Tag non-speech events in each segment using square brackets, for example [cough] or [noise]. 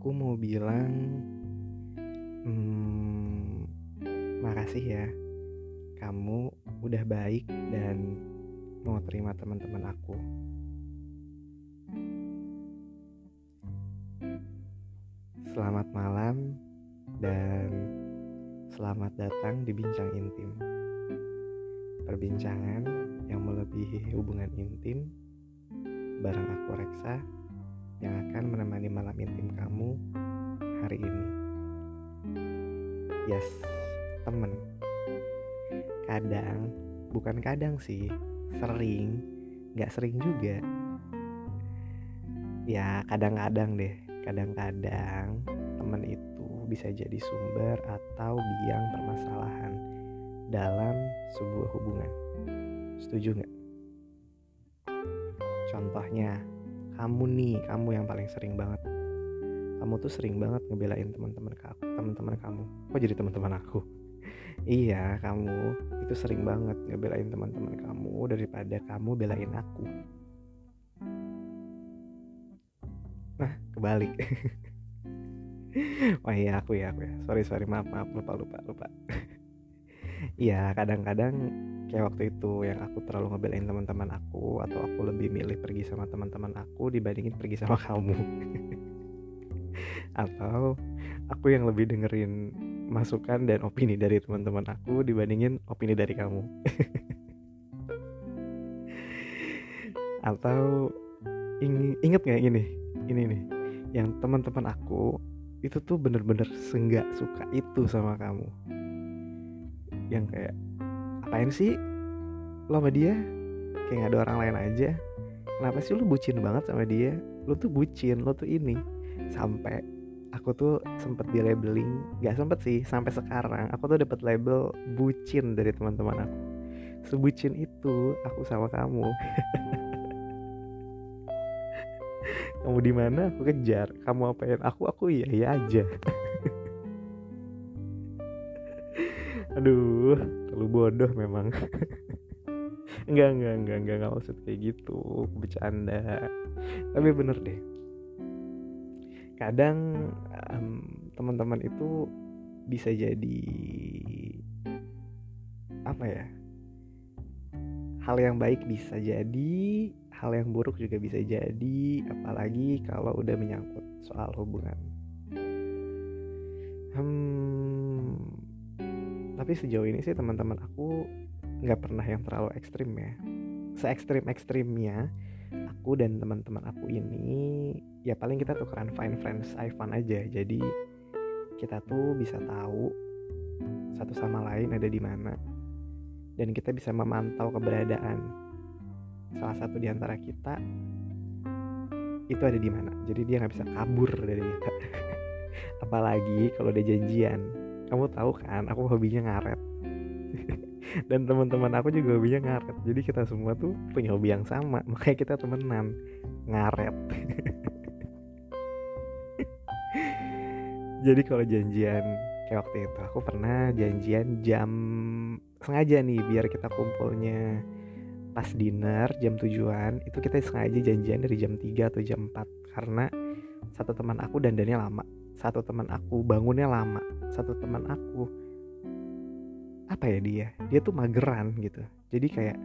aku mau bilang hmm, makasih ya. Kamu udah baik dan mau terima teman-teman aku. Selamat malam dan selamat datang di bincang intim. Perbincangan yang melebihi hubungan intim bareng aku Reksa yang akan menemani malam intim kamu hari ini. Yes, temen. Kadang, bukan kadang sih, sering, gak sering juga. Ya kadang-kadang deh, kadang-kadang temen itu bisa jadi sumber atau biang permasalahan dalam sebuah hubungan. Setuju nggak? Contohnya, kamu nih kamu yang paling sering banget. Kamu tuh sering banget ngebelain teman-teman aku teman-teman kamu. Kok jadi teman-teman aku? [laughs] Iya kamu itu sering banget ngebelain teman-teman kamu daripada kamu belain aku. Nah kebalik. [laughs] Oh iya aku ya aku ya. Sorry sorry. Maaf maaf. Lupa lupa lupa [laughs] iya kadang-kadang kayak waktu itu yang aku terlalu ngebelain teman-teman aku atau aku lebih milih pergi sama teman-teman aku dibandingin pergi sama [laughs] kamu. Atau aku yang lebih dengerin masukan dan opini dari teman-teman aku dibandingin opini dari kamu. [laughs] Atau ing inget nggak ini ini nih yang teman-teman aku itu tuh bener-bener senggak suka itu sama kamu yang kayak ngapain sih lo sama dia? Kayak gak ada orang lain aja. Kenapa sih lo bucin banget sama dia? Lo tuh bucin lo tuh ini. Sampai aku tuh sempet di labeling gak sempet sih sampai sekarang aku tuh dapat label bucin dari teman-teman aku. Sebucin itu aku sama kamu. [laughs] Kamu di mana? Aku kejar. Kamu apain? Aku aku iya iya aja [laughs] aduh terlalu bodoh memang. [laughs] Enggak enggak enggak enggak enggak maksud kayak gitu. Bercanda. Tapi bener deh. Kadang um, teman-teman itu bisa jadi apa ya? Hal yang baik bisa jadi hal yang buruk juga bisa jadi apalagi kalau udah menyangkut soal hubungan. Hmm, tapi sejauh ini sih teman-teman aku nggak pernah yang terlalu ekstrim ya. Se ekstrim ekstrimnya aku dan teman-teman aku ini ya paling kita tukeran fine friends iPhone aja. Jadi kita tuh bisa tahu satu sama lain ada di mana. Dan kita bisa memantau keberadaan salah satu di antara kita itu ada di mana. Jadi dia nggak bisa kabur dari kita. [laughs] Apalagi kalau ada janjian kamu tahu kan aku hobinya ngaret. [laughs] Dan teman-teman aku juga hobinya ngaret. Jadi kita semua tuh punya hobi yang sama. [laughs] Makanya kita temenan ngaret. [laughs] Jadi kalau janjian kayak waktu itu aku pernah janjian jam sengaja nih biar kita kumpulnya. Pas dinner jam tujuan itu kita sengaja janjian dari jam 3 atau jam 4 karena satu teman aku dandannya lama satu teman aku bangunnya lama satu teman aku apa ya dia? Dia tuh mageran gitu. Jadi kayak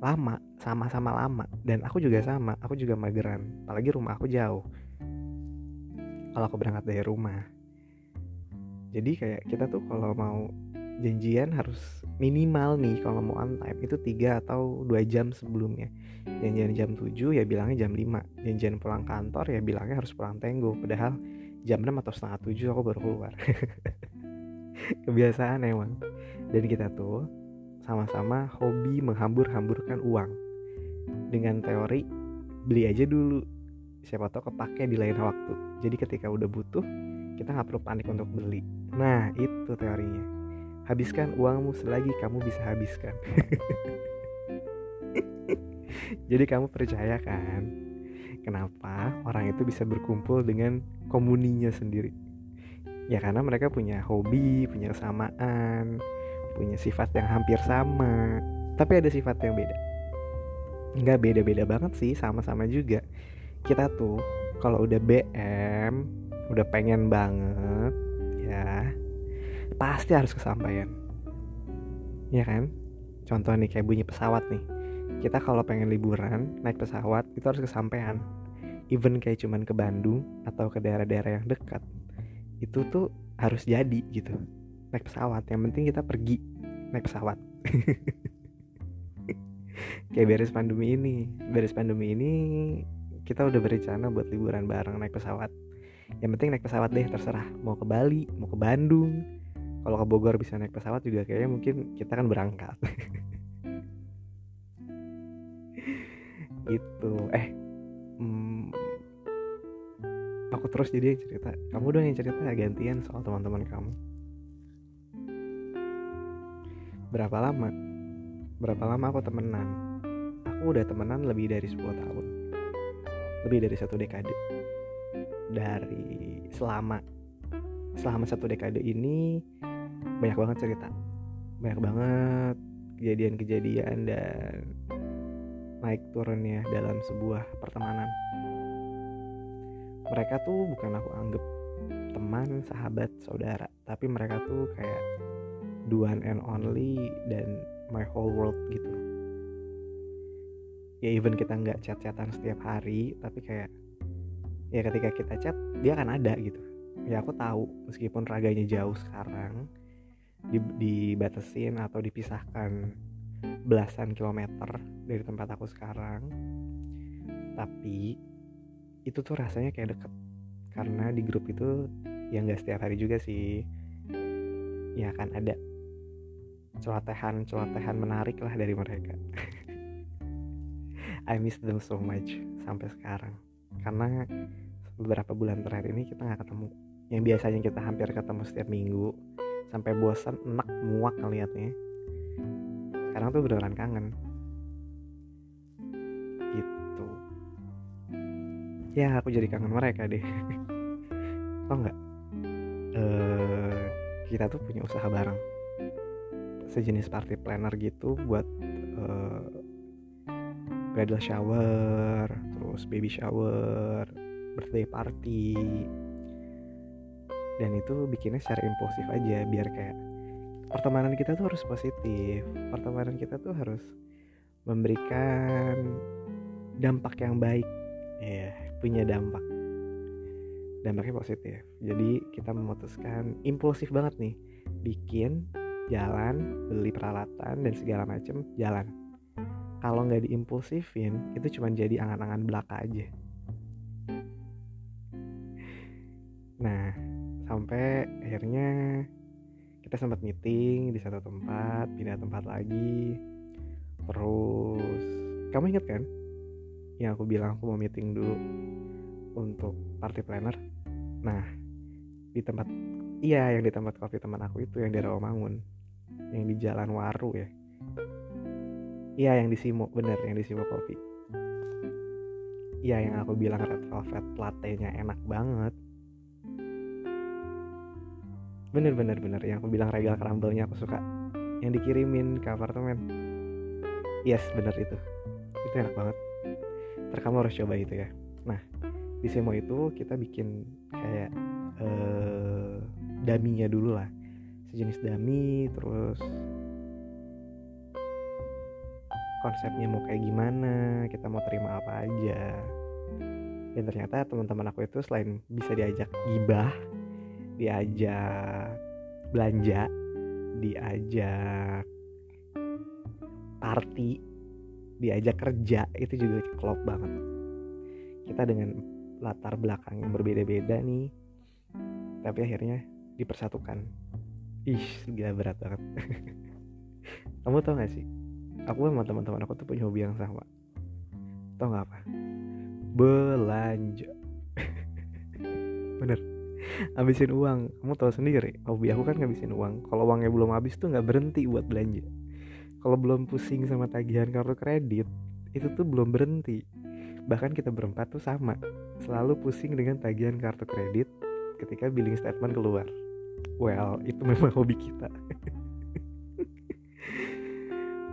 lama sama-sama lama. Dan aku juga sama aku juga mageran. Apalagi rumah aku jauh. Kalau aku berangkat dari rumah. Jadi kayak kita tuh kalau mau janjian harus minimal nih kalau mau on time itu tiga atau dua jam sebelumnya. Janjian jam 7 ya bilangnya jam 5 janjian pulang kantor ya bilangnya harus pulang tenggo. Padahal jam 6 atau setengah 7 aku baru keluar. [laughs] Kebiasaan emang. Dan kita tuh sama-sama hobi menghambur-hamburkan uang. Dengan teori beli aja dulu. Siapa tahu kepake di lain waktu. Jadi ketika udah butuh kita nggak perlu panik untuk beli. Nah itu teorinya. Habiskan uangmu selagi kamu bisa habiskan. [laughs] Jadi kamu percaya kan kenapa orang itu bisa berkumpul dengan komuninya sendiri? Ya karena mereka punya hobi punya kesamaan punya sifat yang hampir sama tapi ada sifat yang beda. Nggak beda-beda banget sih sama-sama juga. Kita tuh kalau udah BM udah pengen banget ya pasti harus kesampaian. Ya kan? Contoh nih kayak bunyi pesawat nih kita kalau pengen liburan naik pesawat itu harus kesampaian. Even kayak cuman ke Bandung atau ke daerah-daerah yang dekat itu tuh harus jadi gitu. Naik pesawat yang penting kita pergi naik pesawat. [laughs] Kayak beres pandemi ini. Beres pandemi ini kita udah berencana buat liburan bareng naik pesawat. Yang penting naik pesawat deh terserah. Mau ke Bali mau ke Bandung. Kalau ke Bogor bisa naik pesawat juga kayaknya mungkin kita kan berangkat [laughs] itu eh hmm, aku terus jadi cerita. Kamu dong yang cerita gantian soal teman-teman kamu. Berapa lama? Berapa lama aku temenan? Aku udah temenan lebih dari 10 tahun. Lebih dari satu dekade. Dari selama selama satu dekade ini banyak banget cerita. Banyak banget kejadian-kejadian dan naik turunnya dalam sebuah pertemanan. Mereka tuh bukan aku anggap teman sahabat saudara. Tapi mereka tuh kayak the one and only dan my whole world gitu. Ya even kita nggak chat-chatan setiap hari tapi kayak ya ketika kita chat dia akan ada gitu. Ya aku tahu meskipun raganya jauh sekarang dibatasin atau dipisahkan belasan kilometer dari tempat aku sekarang. Tapi itu tuh rasanya kayak deket. Karena di grup itu ya nggak setiap hari juga sih. Ya akan ada celotehan celotehan menarik lah dari mereka. [laughs] I miss them so much sampai sekarang. Karena beberapa bulan terakhir ini kita nggak ketemu. Yang biasanya kita hampir ketemu setiap minggu. Sampai bosan enak muak ngeliatnya sekarang tuh beneran kangen. Gitu. Ya aku jadi kangen mereka deh. [laughs] Tau nggak? Uh, kita tuh punya usaha bareng. Sejenis party planner gitu buat uh, bridal shower terus baby shower birthday party. Dan itu bikinnya secara impulsif aja biar kayak pertemanan kita tuh harus positif. Pertemanan kita tuh harus memberikan dampak yang baik. Ya punya dampak. Dampaknya positif. Jadi kita memutuskan impulsif banget nih. Bikin jalan beli peralatan dan segala macem jalan. Kalau nggak diimpulsifin itu cuma jadi angan-angan belaka aja. Nah sampai akhirnya kita sempat meeting di satu tempat pindah tempat lagi. Terus kamu inget kan yang aku bilang aku mau meeting dulu untuk party planner? Nah di tempat iya yang di tempat kopi teman aku itu yang di Rawamangun. Yang di Jalan Waru ya. Iya yang di Simo bener yang di Simo kopi. Iya yang aku bilang red velvet latte nya enak banget bener bener bener. Yang aku bilang regal crumble-nya aku suka. Yang dikirimin ke apartemen. Yes bener itu. Itu enak banget. Ntar kamu harus coba itu ya. Nah di Semo itu kita bikin kayak uh, daminya dulu lah. Sejenis dami terus konsepnya mau kayak gimana kita mau terima apa aja. Dan ternyata teman-teman aku itu selain bisa diajak gibah diajak belanja diajak party diajak kerja itu juga klop banget. Kita dengan latar belakang yang berbeda-beda nih tapi akhirnya dipersatukan. Ih gila berat banget. [laughs] Kamu tau gak sih? Aku sama teman-teman aku tuh punya hobi yang sama. Tau gak apa? Belanja. [laughs] Bener habisin uang. Kamu tahu sendiri hobi aku kan ngabisin uang. Kalau uangnya belum habis tuh nggak berhenti buat belanja. Kalau belum pusing sama tagihan kartu kredit itu tuh belum berhenti. Bahkan kita berempat tuh sama. Selalu pusing dengan tagihan kartu kredit ketika billing statement keluar. Well itu memang [laughs] hobi kita. [laughs]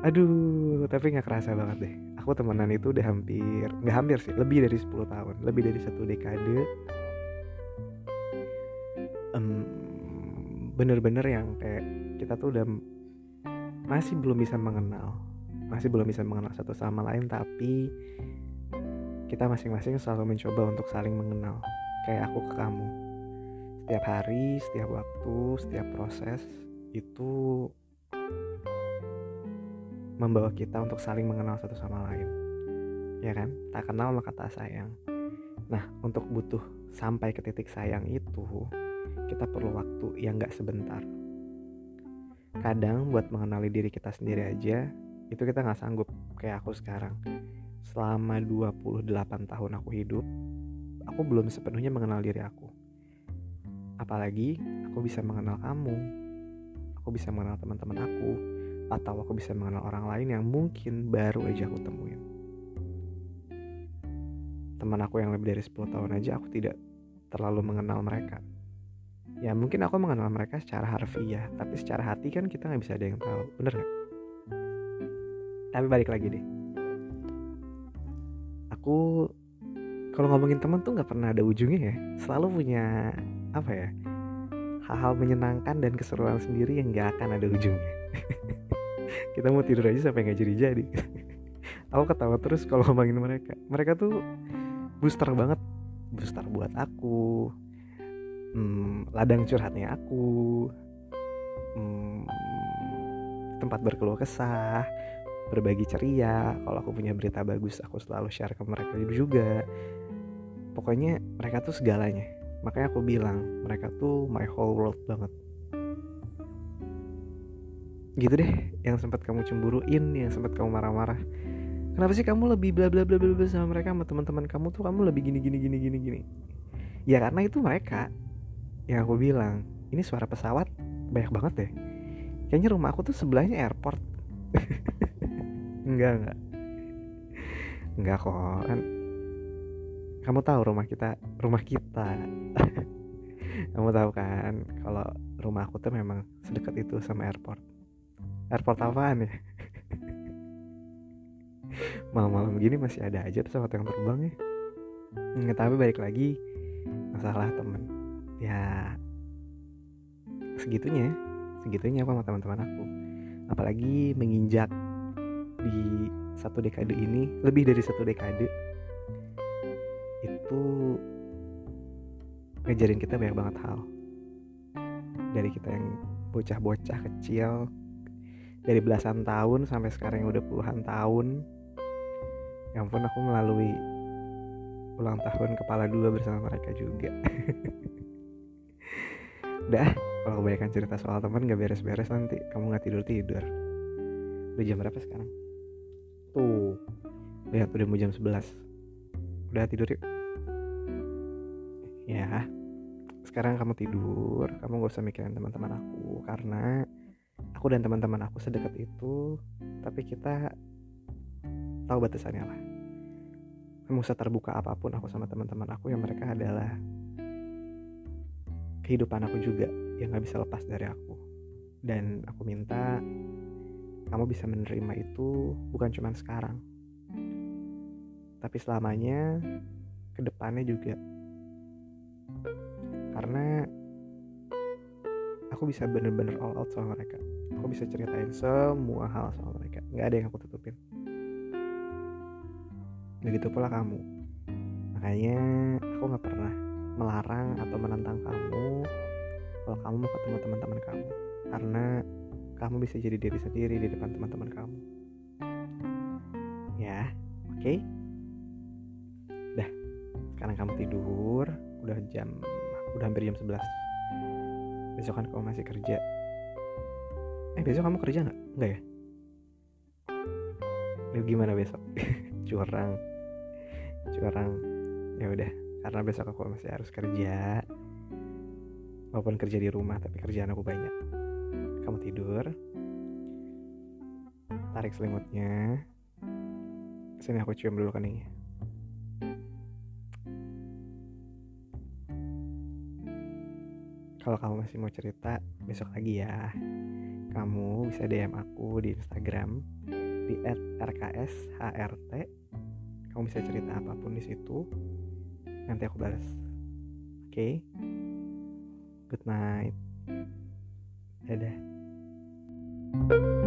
Aduh tapi nggak kerasa banget deh. Aku temenan itu udah hampir nggak hampir sih lebih dari 10 tahun. Lebih dari satu dekade bener-bener yang kayak kita tuh udah masih belum bisa mengenal. Masih belum bisa mengenal satu sama lain tapi kita masing-masing selalu mencoba untuk saling mengenal. Kayak aku ke kamu. Setiap hari setiap waktu setiap proses itu membawa kita untuk saling mengenal satu sama lain. Ya kan? Tak kenal maka tak sayang. Nah untuk butuh sampai ke titik sayang itu kita perlu waktu yang gak sebentar. Kadang buat mengenali diri kita sendiri aja itu kita nggak sanggup kayak aku sekarang. Selama 28 tahun aku hidup aku belum sepenuhnya mengenal diri aku. Apalagi aku bisa mengenal kamu aku bisa mengenal teman-teman aku atau aku bisa mengenal orang lain yang mungkin baru aja aku temuin. Teman aku yang lebih dari 10 tahun aja aku tidak terlalu mengenal mereka ya mungkin aku mengenal mereka secara harfiah tapi secara hati kan kita nggak bisa ada yang tahu. Bener gak? tapi balik lagi deh. Aku kalau ngomongin teman tuh nggak pernah ada ujungnya ya. Selalu punya apa ya hal-hal menyenangkan dan keseruan sendiri yang nggak akan ada ujungnya. [laughs] Kita mau tidur aja sampai nggak jadi jadi [laughs] aku ketawa terus kalau ngomongin mereka. Mereka tuh booster banget. Booster buat aku hmm, ladang curhatnya aku. Hmm, tempat berkeluh kesah berbagi ceria. Kalau aku punya berita bagus aku selalu share ke mereka juga. Pokoknya mereka tuh segalanya. Makanya aku bilang mereka tuh my whole world banget. Gitu deh yang sempat kamu cemburuin yang sempat kamu marah-marah. Kenapa sih kamu lebih bla bla bla bla sama mereka sama teman-teman kamu tuh kamu lebih gini gini gini gini gini? Ya karena itu mereka yang aku bilang ini suara pesawat banyak banget deh. Kayaknya rumah aku tuh sebelahnya airport. [laughs] Enggak enggak. Enggak kok kan. Kamu tahu rumah kita rumah kita. [laughs] Kamu tahu kan kalau rumah aku tuh memang sedekat itu sama airport. Airport apaan ya? [laughs] Malam-malam gini masih ada aja pesawat yang terbang ya. Nggak tapi balik lagi masalah temen ya segitunya segitunya apa sama teman-teman aku. Apalagi menginjak di satu dekade ini lebih dari satu dekade itu ngajarin kita banyak banget hal. Dari kita yang bocah-bocah kecil dari belasan tahun sampai sekarang yang udah puluhan tahun. Yang pun aku melalui ulang tahun kepala dua bersama mereka juga [laughs] udah kalau kebanyakan cerita soal teman gak beres-beres nanti. Kamu nggak tidur tidur. Udah jam berapa sekarang? Tuh. Lihat udah mau jam 11 udah tidur yuk. Ya. Sekarang kamu tidur. Kamu gak usah mikirin teman-teman aku. Karena aku dan teman-teman aku sedekat itu tapi kita tahu batasannya lah. Kamu usah terbuka apa pun aku sama teman-teman aku yang mereka adalah kehidupan aku juga yang gak bisa lepas dari aku. Dan aku minta kamu bisa menerima itu bukan cuma sekarang tapi selamanya ke depannya juga. Karena aku bisa bener-bener all out sama mereka. Aku bisa ceritain semua hal sama mereka. Nggak ada yang aku tutupin. Begitu pula kamu. Makanya aku nggak pernah melarang atau menantang kamu kalau kamu mau ketemu teman-teman kamu. Karena kamu bisa jadi diri sendiri di depan teman-teman kamu. Ya oke? Okay? dah sekarang kamu tidur. Udah jam udah hampir jam 11 besok kan kamu masih kerja. Eh besok kamu kerja nggak? Nggak ya? Lalu gimana besok? [laughs] Curang. Curang. Ya udah karena besok aku masih harus kerja. Walaupun kerja di rumah tapi kerjaan aku banyak. Kamu tidur. Tarik selimutnya. Sini aku cium dulu keningnya. Kalau kamu masih mau cerita besok lagi ya. Kamu bisa DM aku di Instagram di @rkshrt kamu bisa cerita apa pun di situ nanti aku balas. Oke? Okay? good night. Dadah. thank you